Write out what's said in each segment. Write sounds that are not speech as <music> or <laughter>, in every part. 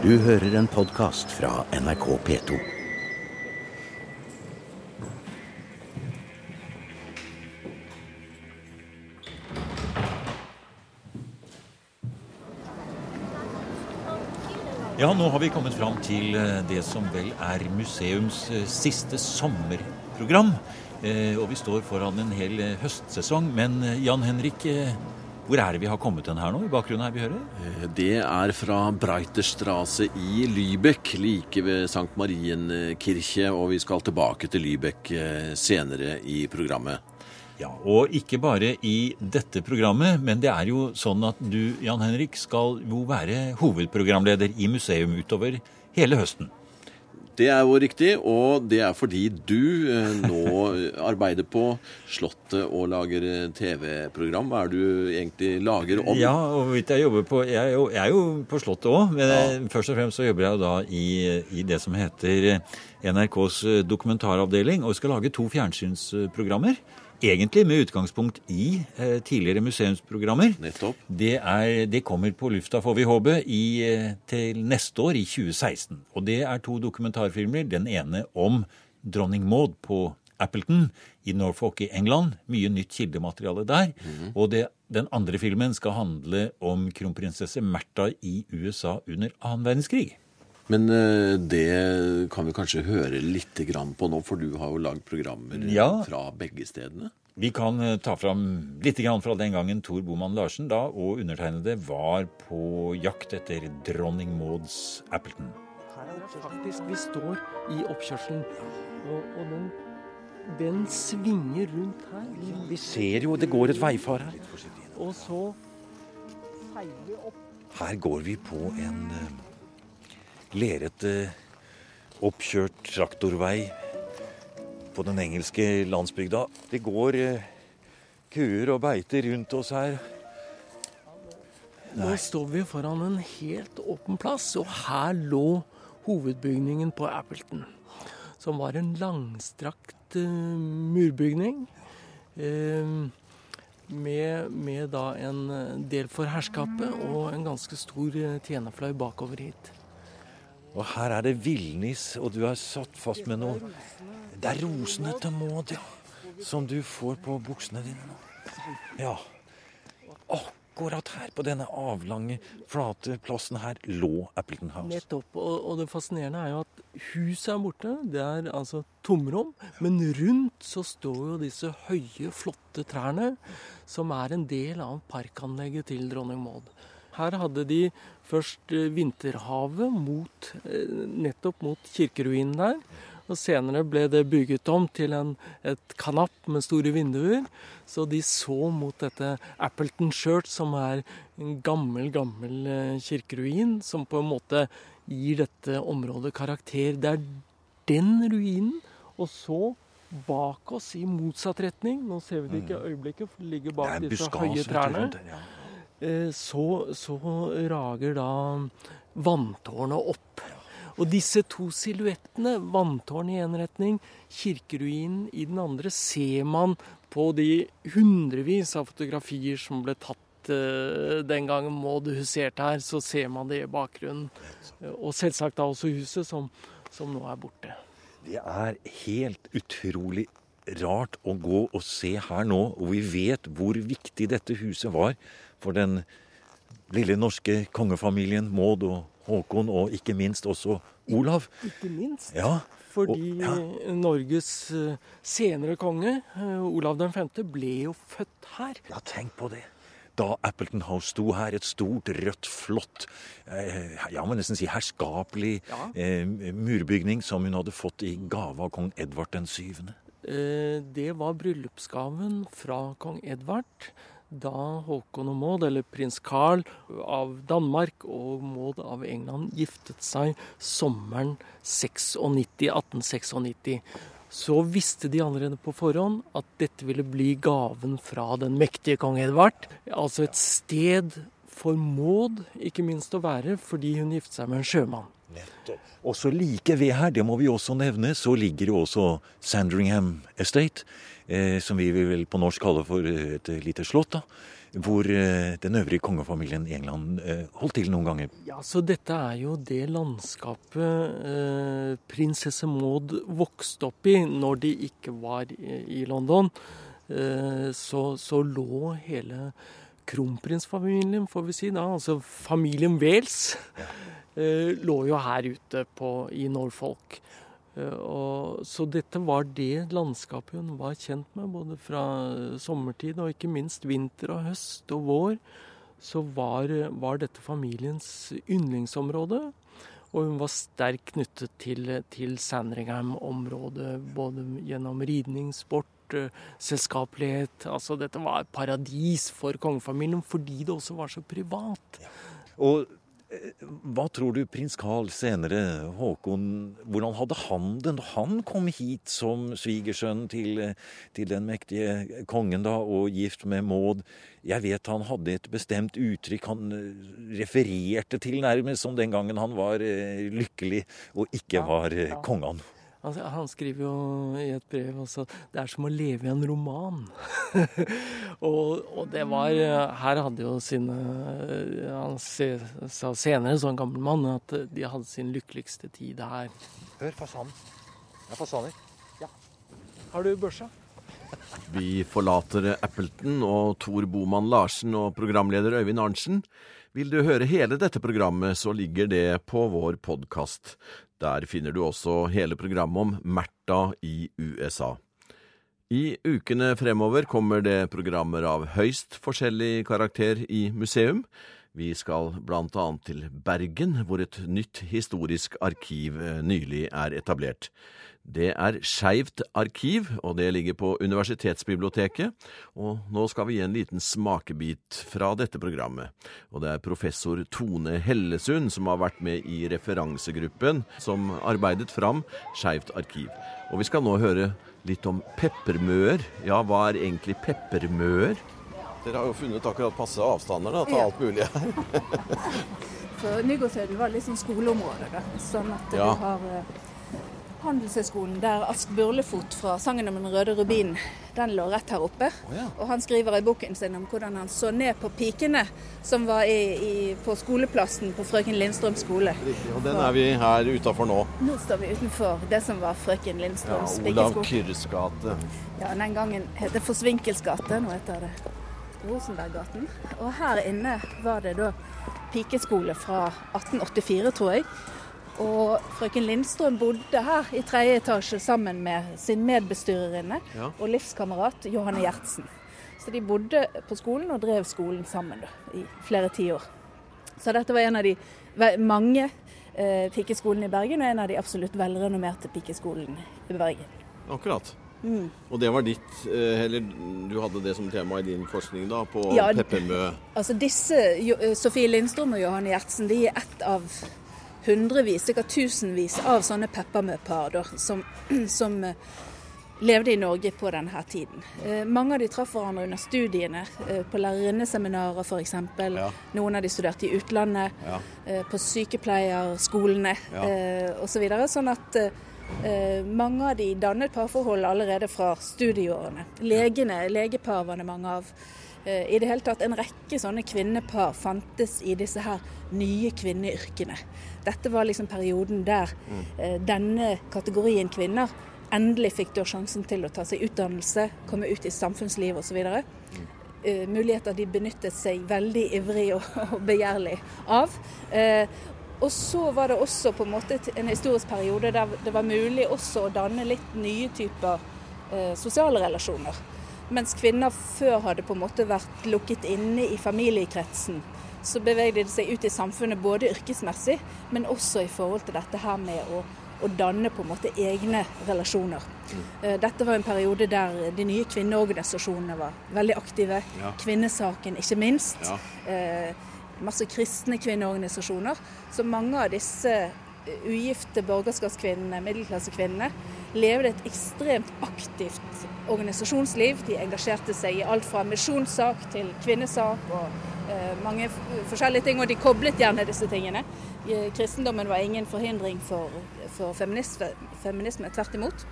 Du hører en podkast fra NRK P2. Ja, nå har vi kommet fram til eh, det som vel er museums eh, siste sommerprogram. Eh, Og vi står foran en hel høstsesong. Men Jan Henrik, hvor er det vi har kommet hen her nå? I bakgrunnen her vi hører? Eh, Det er fra Breiterstrasse i Lübeck, like ved Sankt Marienkirche, og vi skal tilbake til Lübeck eh, senere i programmet. Ja, Og ikke bare i dette programmet, men det er jo sånn at du, Jan Henrik, skal jo være hovedprogramleder i museum utover hele høsten. Det er jo riktig, og det er fordi du eh, nå arbeider på Slottet og lager eh, TV-program. Hva er det du egentlig lager om? Ja, og hvorvidt jeg jobber på Jeg er jo, jeg er jo på Slottet òg, men ja. først og fremst så jobber jeg jo da i, i det som heter NRKs dokumentaravdeling, og skal lage to fjernsynsprogrammer. Egentlig med utgangspunkt i eh, tidligere museumsprogrammer. Nettopp. Det, er, det kommer på lufta, får vi håpe, i, eh, til neste år, i 2016. Og det er to dokumentarfilmer. Den ene om dronning Maud på Appleton i Norfolk i England. Mye nytt kildemateriale der. Og det, den andre filmen skal handle om kronprinsesse Märtha i USA under annen verdenskrig. Men eh, det kan vi kanskje høre litt på nå, for du har jo lagd programmer Ja. fra begge stedene. Vi kan eh, ta fram litt fra den gangen Tor Boman Larsen da og undertegnede var på jakt etter dronning Mauds Appleton. Her er det faktisk Vi står i oppkjørselen, og, og den, den svinger rundt her. Vi ser jo det går et veifar her. Og så seiler vi opp. Her går vi på en eh, lerete, oppkjørt traktorvei på den engelske landsbygda. Det går eh, kuer og beiter rundt oss her. Nå står vi foran en helt åpen plass, og her lå hovedbygningen på Appleton. Som var en langstrakt uh, murbygning. eh, med, med da en eh, del for herskapet og en ganske stor eh, tjenerfløy bakover hit. Og her er det villnis, og du er satt fast med noe Det er rosene til Maud, ja. Som du får på buksene dine nå. Ja. Akkurat her på denne avlange, flate plassen her lå Appleton House. Nettopp. Og, og det fascinerende er jo at huset er borte. Det er altså tomrom. Men rundt så står jo disse høye, flotte trærne, som er en del av parkanlegget til dronning Maud. Her hadde de først eh, vinterhavet mot, eh, nettopp mot kirkeruinen der. Og senere ble det bygget om til en, et kanapp med store vinduer. Så de så mot dette Appleton Church, som er en gammel, gammel eh, kirkeruin, som på en måte gir dette området karakter. Det er den ruinen, og så bak oss i motsatt retning, nå ser vi det ikke i øyeblikket, for det ligger bak Mm. Disse høye trærne, rundt ja. Eh, så, så rager da vanntårnet opp. Og disse to silhuettene, vanntårnet i en retning, kirkeruinen i den andre, ser man på de hundrevis av fotografier som ble tatt eh, den gangen Maud huserte her, så ser man det i bakgrunnen. Og selvsagt da også huset, som, som nå er borte. Det er helt utrolig rart å gå og se her nå, og vi vet hvor viktig dette huset var for den lille norske kongefamilien Maud og Håkon, og ikke minst også Olav. Ikke minst. Ja, Fordi Og- ja. Norges eh, senere konge, eh, Olav den 5., ble jo født her. ja tenk på det. Da Appleton House sto her, et stort, rødt, flott, eh, ja, må nesten si herskapelig Ja. eh, murbygning som hun hadde fått i gave av kong Edvard den syvende. Eh, Det var bryllupsgaven fra kong Edvard da Håkon og Maud, eller prins Carl av Danmark og Maud av England, giftet seg sommeren 96, 1896. Så visste de allerede på forhånd at dette ville bli gaven fra den mektige kong Edvard. Altså et sted for Maud, ikke minst å være, fordi hun giftet seg med en sjømann. Og så like ved her, det må vi også nevne, så ligger jo også Sandringham Estate, eh, som vi vil på norsk kalle for et lite slott. da. hvor eh, den øvrige kongefamilien i England eh, holdt til noen ganger. Ja, så dette er jo det landskapet eh, prinsesse Maud vokste opp i når de ikke var i, i London. Eh, så, så lå hele kronprinsfamilien, får vi si da, altså familien Wales, ja. lå jo her ute på, i Norfolk. Eh, Og, så dette var det landskapet hun var kjent med, både fra sommertid og ikke minst vinter og høst og vår. Så var, var dette familiens yndlingsområde. Og hun var sterkt knyttet til, til Sandringham-området, både gjennom ridning, sport, selskapelighet. Altså dette var et paradis for kongefamilien fordi det også var så privat. Og eh, hva tror du prins Carl senere, Håkon, hvordan hadde han det når han kom hit som svigersønn til, til den mektige kongen da, og gift med Maud? Jeg vet han hadde et bestemt uttrykk han eh, refererte til nærmest som den gangen han var eh, lykkelig og ikke Ja, var eh, ja. kongen. Altså, han skriver jo i et brev også det er som å leve i en roman. <laughs> og, og det var Her hadde jo sine Han se, sa senere, som en gammel mann, at de hadde sin lykkeligste tid her. Hør fasanen. Det er fasaner. Ja. Har du børsa? <laughs> Vi forlater Appleton og Tor Boman Larsen og programleder Øyvind Arntzen. Vil du høre hele dette programmet, så ligger det på vår podkast. Der finner du også hele programmet om Märtha i USA. I ukene fremover kommer det programmer av høyst forskjellig karakter i museum. Vi skal blant annet til Bergen, hvor et nytt historisk arkiv eh, nylig er etablert. Det er Skeivt arkiv, og det ligger på Universitetsbiblioteket. Og nå skal vi gi en liten smakebit fra dette programmet. Og det er professor Tone Hellesund som har vært med i referansegruppen som arbeidet fram Skeivt arkiv. Og vi skal nå høre litt om peppermøer. Ja, hva er egentlig peppermøer? Dere har jo funnet akkurat passe avstander da, til Ja. alt mulig her. <laughs> For Nygårdshøyden var litt sånn skoleområde. Da. Sånn at Ja. du har eh, Handelshøyskolen, der Ask Burlefot fra sangen om den røde rubinen, den lå rett her oppe. ja. Og han skriver i boken sin om hvordan han så ned på pikene som var i, i, på skoleplassen på frøken Lindstrøms skole. Riktig, og den er vi her utafor nå. Nå står vi utenfor det som var frøken Ja, Lindstrøms Olav pikeskole. Kyrres gate. Ja, den gangen het det Forsvinkels gate, nå heter det Rosenberggaten. Og her inne var det da pikeskole fra 1884, tror jeg. Og frøken Lindstrøm bodde her i tredje etasje sammen med sin medbestyrerinne Ja. og livskamerat Johanne Gjertsen. Så de bodde på skolen og drev skolen sammen da, i flere tiår. Så dette var en av de mange eh, pikeskolene i Bergen, og en av de absolutt velrenommerte pikeskolene i Bergen. Akkurat. Mm. Og det var ditt, eh, eller du hadde det som tema i din forskning da, på Ja, peppermø. Altså disse, Sofie Lindstrøm og Johanne Gjertsen, de er ett av hundrevis, sikkert tusenvis av sånne peppermøpar som, <clears throat> som eh, levde i Norge på denne tiden. Eh, mange av de traff hverandre under studiene, eh, på lærerinneseminarer f.eks. Ja. Noen av de studerte i utlandet, Ja. på sykepleierskolene Ja. eh, osv. Så videre, sånn at eh, mange av de dannet parforhold allerede fra studieårene. Legene, legepar var det mange av. I det hele tatt en rekke sånne kvinnepar fantes i disse her nye kvinneyrkene. Dette var liksom perioden der mm. denne kategorien kvinner endelig fikk da sjansen til å ta seg utdannelse, komme ut i samfunnsliv osv. Uh, muligheter de benyttet seg veldig ivrig og, <laughs> og begjærlig av. Eh, og så var det også på en måte en historisk periode der det var mulig også å danne litt nye typer eh, sosiale relasjoner. Mens kvinner før hadde på en måte vært lukket inne i familiekretsen, så bevegde de seg ut i samfunnet både yrkesmessig, men også i forhold til dette her med å, å danne på en måte egne relasjoner. Mm. Dette var en periode der de nye kvinneorganisasjonene var veldig aktive. Ja. Kvinnesaken ikke minst. Ja. Eh, masse kristne kvinneorganisasjoner. Så mange av disse eh, ugifte borgerskapskvinnene, middelklassekvinnene, levde et ekstremt aktivt organisasjonsliv. De engasjerte seg i alt fra misjonssak til kvinnesak og eh, mange forskjellige ting, og de koblet gjerne disse tingene. Eh, kristendommen var ingen forhindring for, for feminisme, feminisme, tvert imot.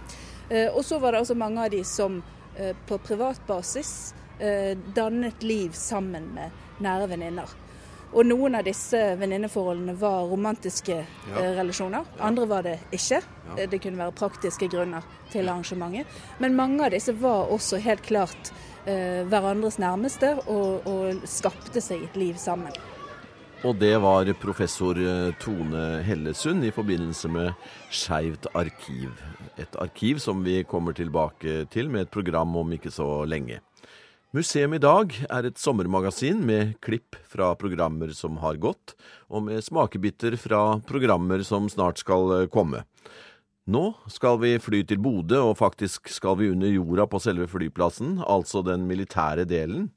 Eh, og så var det også mange av de som eh, på privat basis eh, dannet liv sammen med nære venninner. Og noen av disse venninneforholdene var romantiske Ja. eh, relasjoner. Andre var det ikke. Ja. Eh, Det kunne være praktiske grunner til arrangementet. Men mange av disse var også helt klart eh, hverandres nærmeste og, og skapte seg et liv sammen. Og det var professor eh, Tone Hellesund i forbindelse med Skeivt arkiv. Et arkiv som vi kommer tilbake til med et program om ikke så lenge. Museum i dag er et sommermagasin med klipp fra programmer som har gått, og med smakebiter fra programmer som snart skal eh, komme. Nå skal vi fly til Bodø, og faktisk skal vi under jorda på selve flyplassen, altså den militære delen.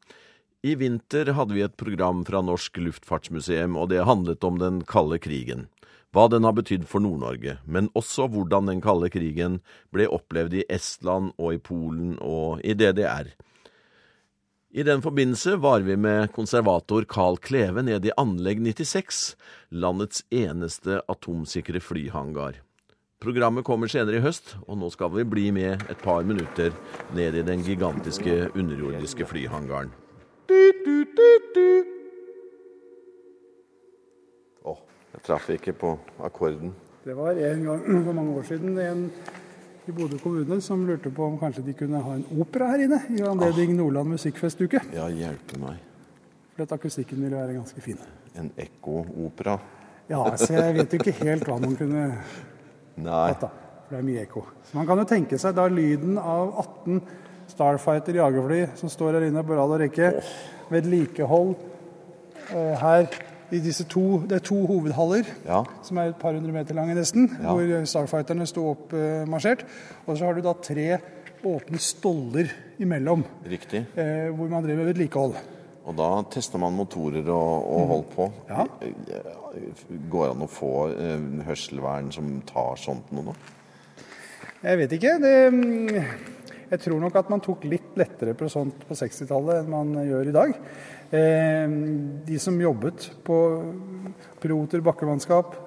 I vinter hadde vi et program fra Norsk Luftfartsmuseum, og det handlet om den kalde krigen. Hva den har betydd for Nord-Norge, men også hvordan den kalde krigen ble opplevd i Estland og i Polen og i DDR. I den forbindelse var vi med konservator Carl Kleve nede i Anlegg 96, landets eneste atomsikre flyhangar. Programmet kommer senere i høst, og nå skal vi bli med et par minutter ned i den gigantiske underjordiske flyhangaren. Å, jeg traff ikke på akkorden. Det var en gang <clears throat> for mange år siden en i Bodø kommune som lurte på om kanskje de kunne ha en opera her inne i anledning Nordland musikkfestuke. Ja, hjelpe meg. For at akustikken ville være ganske fin. En ekko-opera. Ja, så jeg vet jo ikke helt hva man kunne hatt, da. For det er mye ekko. Så man kan jo tenke seg da lyden av 18 Starfighter jagerfly som står her inne på rad og rekke. Vedlikehold eh, her i disse to Det er to hovedhaller Ja. som er et par hundre meter lange nesten, Ja. hvor Starfighterne sto oppmarsjert. Og så har du da tre åpne stoller imellom, Riktig. eh, hvor man driver med vedlikehold. Og da tester man motorer og, og holdt på. Ja. Går det an å få eh, hørselvern som tar sånt noe nå? Jeg vet ikke. Det, mm, jeg tror nok at man tok litt lettere på sånt på 60-tallet enn man gjør i dag. Eh, de som jobbet på piloter, bakkemannskap,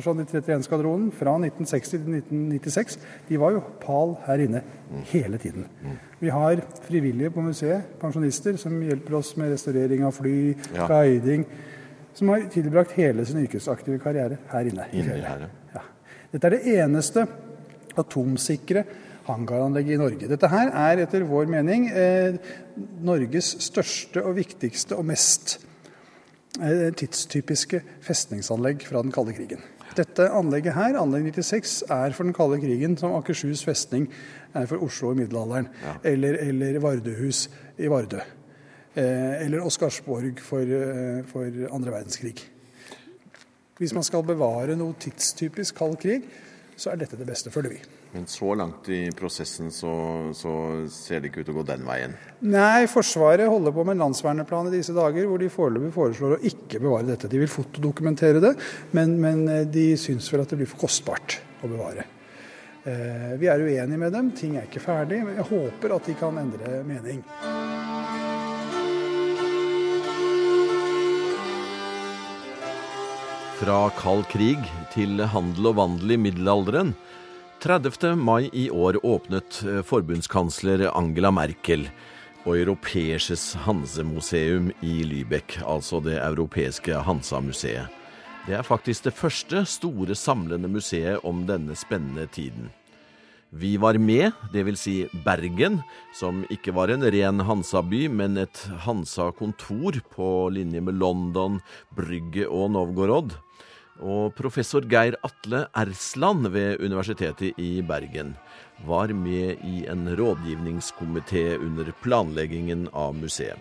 sånn i 31-skvadronen fra 1960 til 1996, de var jo pal her inne hele tiden. Vi har frivillige på museet, pensjonister, som hjelper oss med restaurering av fly, Ja. guiding, som har tilbrakt hele sin yrkesaktive karriere her inne. inne her, ja. Ja. Dette er det eneste atomsikre hangaranlegget i Norge. Dette her er etter vår mening eh, Norges største og viktigste og mest eh, tidstypiske festningsanlegg fra den kalde krigen. Dette anlegget her, anlegg 96, er for den kalde krigen som Akershus festning er for Oslo i middelalderen. Eller, eller Vardøhus i Vardø. Eh, eller Oscarsborg for, eh, for andre verdenskrig. Hvis man skal bevare noe tidstypisk kald krig, så er dette det beste, føler vi. Men så langt i prosessen så, så ser det ikke ut til å gå den veien. Nei, Forsvaret holder på med en landsverneplan i disse dager hvor de foreløpig foreslår å ikke bevare dette. De vil fotodokumentere det, men, men eh, de syns vel at det blir for kostbart å bevare. Eh, vi er uenige med dem, ting er ikke ferdig, men jeg håper at de kan endre mening. Fra kald krig til handel og vandel i middelalderen. 30. mai i år åpnet eh, forbundskansler Angela Merkel og Europeerses Hansemuseum i Lübeck, altså det europeiske Hansa-museet. Det er faktisk det første store samlende museet om denne spennende tiden. Vi var med, dvs. Si Bergen, som ikke var en ren Hansa-by, men et Hansa-kontor på linje med London, Brygge og Novgorod. Og professor Geir Atle Ersland ved Universitetet i Bergen var med i en rådgivningskomité under planleggingen av museet.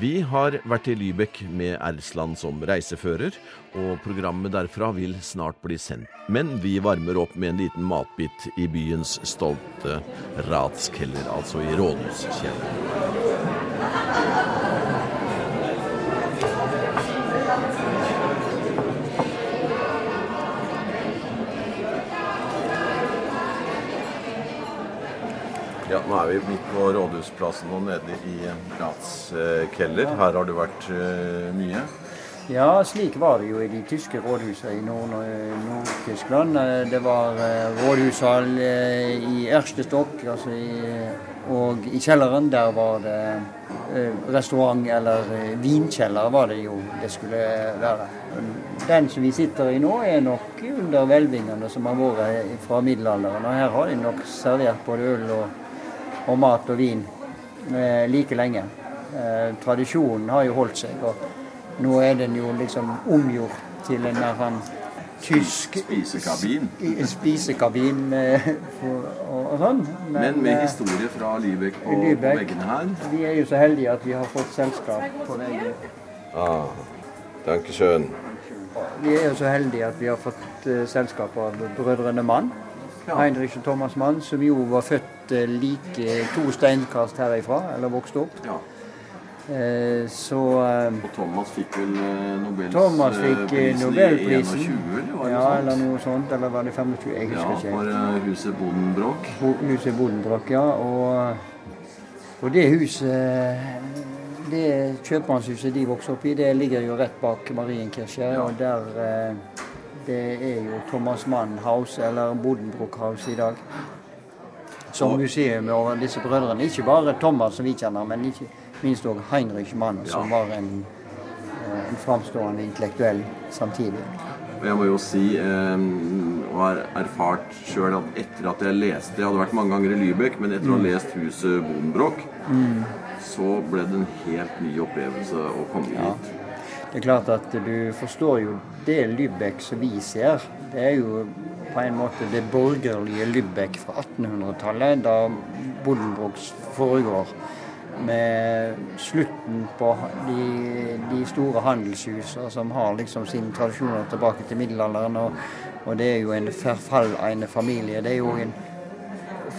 Vi har vært i Lybekk med Ersland som reisefører, og programmet derfra vil snart bli sendt. Men vi varmer opp med en liten matbit i byens stolte ratskeller, altså i rådhuskjelleren. Ja, nå er vi midt på Rådhusplassen og nede i Ratskeller. Her har du vært eh, mye. Ja, slik var det jo i de tyske rådhusene i Nord- Nord-Tyskland. Nord det var eh, rådhushall eh, i Erstestokk, altså og i kjelleren der var det restaurant, eller vinkjeller var det jo det skulle være. Den som vi sitter i nå, er nok under hvelvingene som har vært fra middelalderen. Og her har de nok servert både øl og, og mat og vin like lenge. Tradisjonen har jo holdt seg. og nå er den jo liksom omgjort til en mer sånn tysk Spisekabin. Spisekabin eh, og, og, sånn. Men, Men, med eh, historie fra Lübeck på, på, veggene her? Vi er jo så heldige at vi har fått selskap på veggen. Ah, danke schön. Vi er jo så heldige at vi har fått uh, selskap av brødrene Mann. Ja. Heinrich og Thomas Mann, som jo var født uh, like to steinkast herifra, eller vokste opp. Ja. Eh, så eh, Og Thomas fikk vel eh, Nobels Thomas fikk Nobelprisen. I 21, eller var det ja, eller noe sånt. Eller var det 25? Jeg husker ja, ikke. For huset Bodenbroch. Huset Bodenbroch, ja. Og, og det huset det kjøpmannshuset de vokste opp i, det ligger jo rett bak Marienkirche. Ja. Og der Det er jo Thomas Mann House, eller Bodenbrook House i dag. Som museum over disse brødrene. Ikke bare Thomas som vi kjenner, men ikke minst òg Heinrich Mann, som var en, eh, en framstående intellektuell samtidig. Jeg må jo si, eh, og har erfart sjøl, at etter at jeg leste Jeg hadde vært mange ganger i Lybekk, men etter å ha mm. lest huset Bodenbroch, mm. så ble det en helt ny opplevelse å komme ja. hit. Det er klart at du forstår jo det Lübeck som vi ser. Det er jo på en måte det borgerlige Lübeck fra 1800-tallet, da Bodenbroch foregår med slutten på de, de store handelshusene som har liksom sine tradisjoner tilbake til middelalderen. Og, og det er jo en forfallegne familie. Det er jo en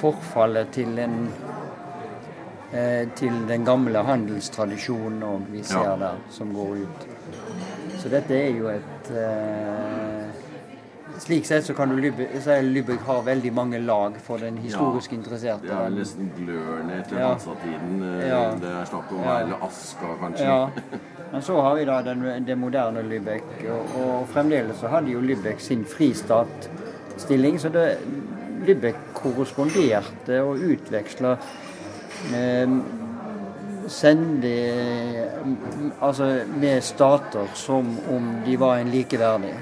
forfallet til en til den gamle handelstradisjonen vi ser ja. der, som går ut. Så dette er jo et eh, slik sett så kan du si Lübeck har veldig mange lag for den historisk ja, interesserte. Det er nesten glørne etter ja. Hansa-tiden. Eh, ja. Det er snakk om ja. eller Aska, kanskje. Ja. <laughs> Men så har vi da den, det moderne Lübeck. Og, og, fremdeles så hadde jo Lübeck sin fristatstilling. Så det, Lübeck korresponderte og utveksla eh, sende, altså med stater som om de var en likeverdig.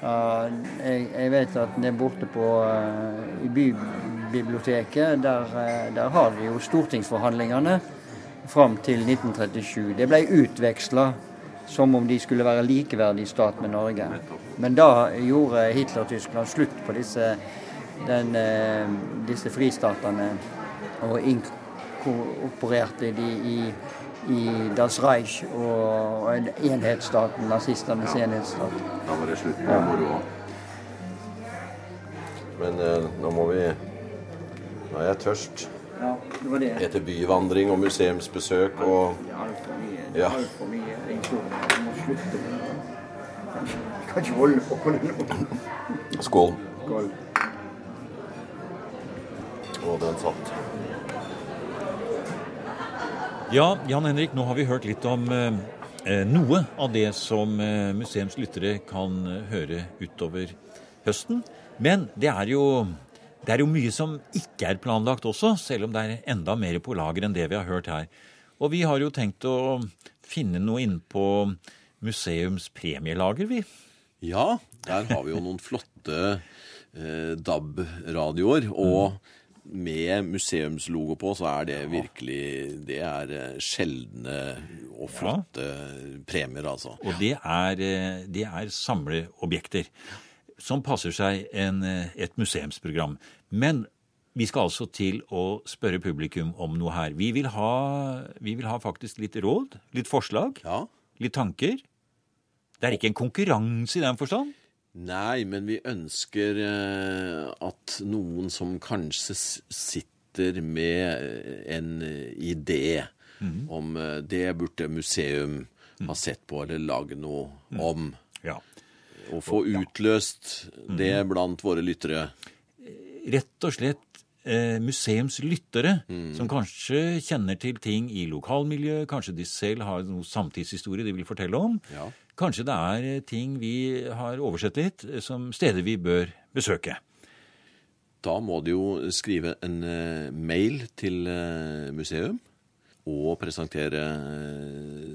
Jeg, vet at nede borte på, uh, i bybiblioteket, der, uh, der, har de jo stortingsforhandlingene fram til 1937. Det ble utveksla som om de skulle være likeverdig stat med Norge. Men da gjorde Hitler-Tyskland slutt på disse, den, uh, disse fristatene og inkorporerte de i i Das Reich og enhetsstaten, nazistenes enhetsstat. Da var det slutt på moroa. Men eh, nå må vi Nå er jeg tørst. Ja, det var det. Etter byvandring og museumsbesøk og Altfor mye. Ja. Altfor mye informasjon. Vi må slutte med det. Vi kan ikke holde på med det nå. Skål. Skål. Og den satt. Ja, Jan Henrik, nå har vi hørt litt om eh, eh, noe av det som eh, museumslyttere kan eh, høre utover høsten. Men det er, jo, det er jo mye som ikke er planlagt også, selv om det er enda mer på lager enn det vi har hørt her. Og vi har jo tenkt å finne noe inne på museumspremielager, vi. Ja, der har vi jo noen flotte eh, DAB-radioer. og mm med museumslogo på, så er det virkelig Det er eh, sjeldne og flotte ja. premier, altså. Og det er, eh, det er samleobjekter som passer seg en, eh, et museumsprogram. Men vi skal altså til å spørre publikum om noe her. Vi vil ha, vi vil ha faktisk litt råd, litt forslag, ja. litt tanker. Det er ikke en konkurranse i den forstand. Nei, men vi ønsker eh, at noen som kanskje sitter med eh, en eh, idé mm. om det burde museum ha mhm. sett på eller lage noe mm. om. Ja. Og få utløst det mhm. blant våre lyttere. Rett og slett eh, museumslyttere som kanskje kjenner til ting i lokalmiljøet, kanskje de selv har noe samtidshistorie de vil fortelle om. Ja. Kanskje det er eh, ting vi har oversett litt, eh, som steder vi bør besøke. Da må de jo skrive en eh, mail til museum og presentere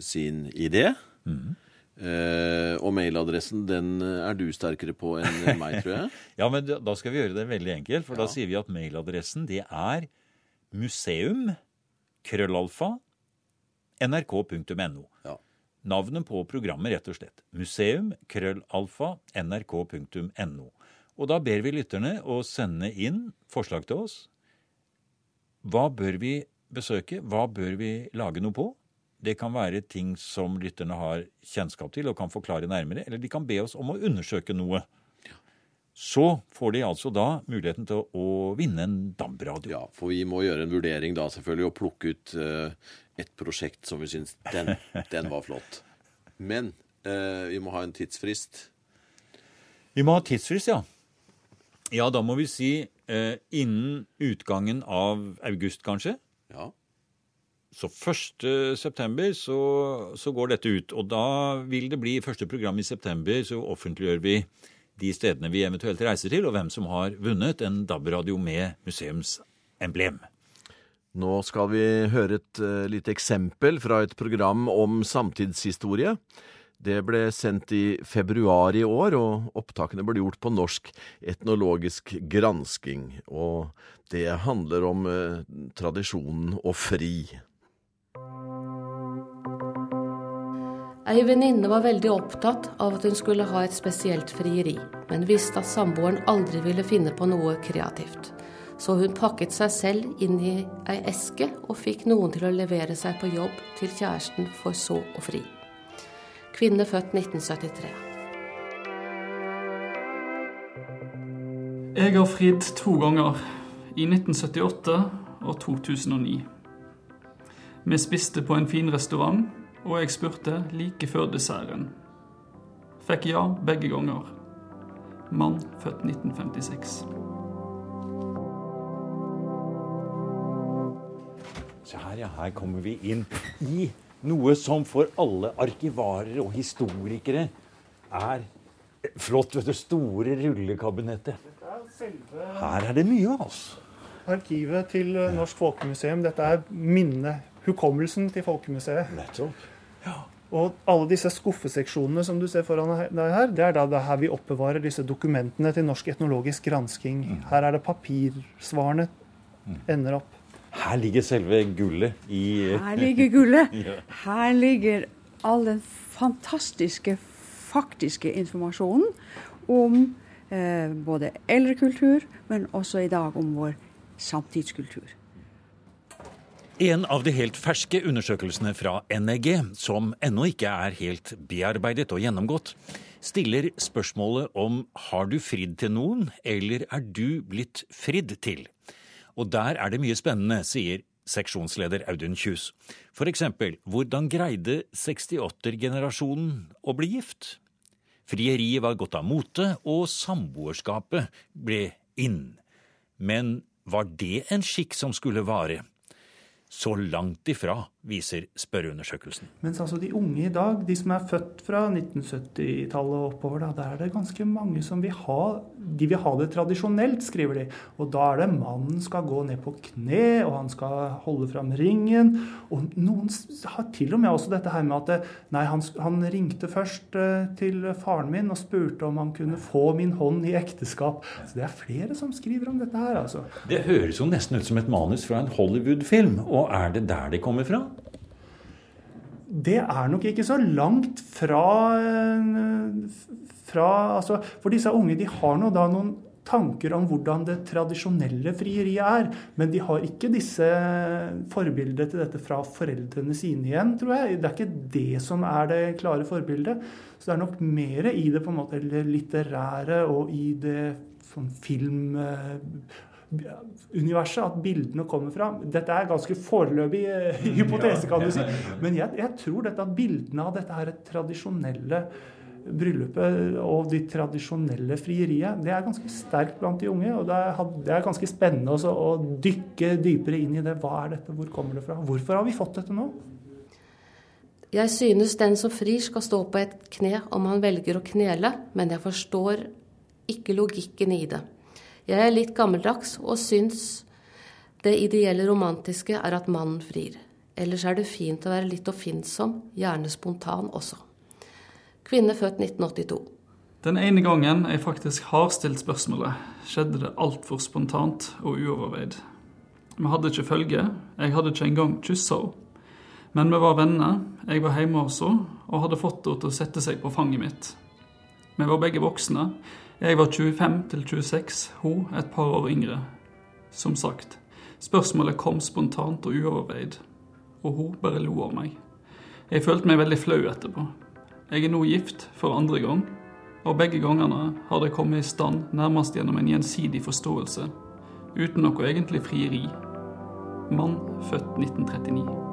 sin idé. Eh, og mailadressen den eh, er du sterkere på enn meg, tror jeg. <laughs> Ja, men da da skal vi gjøre det veldig enkelt, for Ja. da sier vi at mailadressen det er museum, krøllalfa, nrk.no. Ja. Navnet på programmet, rett og slett. Museum, krøllalfa, nrk.no. Og da ber vi lytterne å sende inn forslag til oss. Hva bør vi besøke? Hva bør vi lage noe på? Det kan være ting som lytterne har kjennskap til og kan forklare nærmere, eller de kan be oss om å undersøke noe. Så får de altså da muligheten til å vinne en DAB-radio. Ja, for vi må gjøre en vurdering da selvfølgelig og plukke ut uh, et prosjekt som vi syns den, <laughs> den var flott. Men uh, vi må ha en tidsfrist. Vi må ha tidsfrist, ja. Ja, da må vi si eh, innen utgangen av august, kanskje. Ja. Så 1. september så, så går dette ut. Og da vil det bli første program i september, så offentliggjør vi de stedene vi eventuelt reiser til, og hvem som har vunnet en DAB-radio med museumsemblem. Nå skal vi høre et uh, lite eksempel fra et program om samtidshistorie. Det ble sendt i februar i år, og opptakene ble gjort på norsk etnologisk gransking. Og det handler om uh, tradisjonen å fri. Ei venninne var veldig opptatt av at hun skulle ha et spesielt frieri, men visste at samboeren aldri ville finne på noe kreativt. Så hun pakket seg selv inn i ei eske og fikk noen til å levere seg på jobb til kjæresten for så å fri. Kvinne født 1973. Jeg har fridd to ganger, i 1978 og 2009. Vi spiste på en fin restaurant, og jeg spurte like før desserten. Fikk ja begge ganger. Mann født 1956. Se her, ja. Her kommer vi inn i noe som for alle arkivarer og historikere er flott. vet du, Store rullekabinettet. Her er det mye, altså. Arkivet til Norsk Folkemuseum. Dette er minnet, hukommelsen til Folkemuseet. Nettopp. Og alle disse skuffeseksjonene som du ser foran deg her, det er da det er her vi oppbevarer disse dokumentene til Norsk etnologisk gransking. Her er det papirsvarene ender opp. Her ligger selve gullet i Her ligger gullet. <laughs> Ja. Her ligger all den fantastiske, faktiske informasjonen om eh, både eldre kultur, men også i dag om vår samtidskultur. En av de helt ferske undersøkelsene fra NEG, som ennå ikke er helt bearbeidet og gjennomgått, stiller spørsmålet om har du fridd til noen, eller er du blitt fridd til? Og der er det mye spennende, sier seksjonsleder Audun Kjus. For eksempel, hvordan greide 68-generasjonen å bli gift? Frieriet var gått av mote, og samboerskapet ble inn. Men var det en skikk som skulle vare? Så langt ifra, viser spørreundersøkelsen. Mens altså de unge i dag, de som er født fra 1970-tallet og oppover, da, der er det ganske mange som vil ha de vil ha det tradisjonelt, skriver de. Og da er det mannen skal gå ned på kne, og han skal holde fram ringen. Og noen har til og med også dette her med at det, nei, han, han ringte først eh, til faren min og spurte om han kunne få min hånd i ekteskap. Så det er flere som skriver om dette her, altså. Det høres jo nesten ut som et manus fra en Hollywood-film, og er det der det kommer fra? Det er nok ikke så langt fra, eh, fra altså, For disse unge de har nå da noen tanker om hvordan det tradisjonelle frieriet er. Men de har ikke disse forbildene til dette fra foreldrene sine igjen, tror jeg. Det er ikke det som er det klare forbildet. Så det er nok mer i det på en måte litterære og i det sånn film... universet, at bildene kommer fra. Dette er ganske foreløpig eh, hypotese, kan du si. Men jeg, jeg tror dette at bildene av dette her tradisjonelle bryllupet og de tradisjonelle frieriet, det er ganske sterkt blant de unge. Og det er, det er ganske spennende også å dykke dypere inn i det. Hva er dette, hvor kommer det fra? Hvorfor har vi fått dette nå? Jeg synes den som frir skal stå på et kne om han velger å knele, men jeg forstår ikke logikken i det. Jeg er litt gammeldags og syns det ideelle romantiske er at mannen frir. Ellers er det fint å være litt oppfinnsom, gjerne spontan også. Kvinne født 1982. Den ene gangen jeg faktisk har stilt spørsmålet, skjedde det altfor spontant og uoverveid. Vi hadde ikke følge, jeg hadde ikke engang kyssa henne. Men vi var venner, jeg var hjemme henne og hadde fått henne til å sette seg på fanget mitt. Vi var begge voksne. Jeg var 25 til 26, hun et par år yngre. Som sagt, spørsmålet kom spontant og uoverveid, og hun bare lo av meg. Jeg følte meg veldig flau etterpå. Jeg er nå gift for andre gang, og begge gangene har det kommet i stand nærmest gjennom en gjensidig forståelse, uten noe egentlig frieri. Mann født 1939.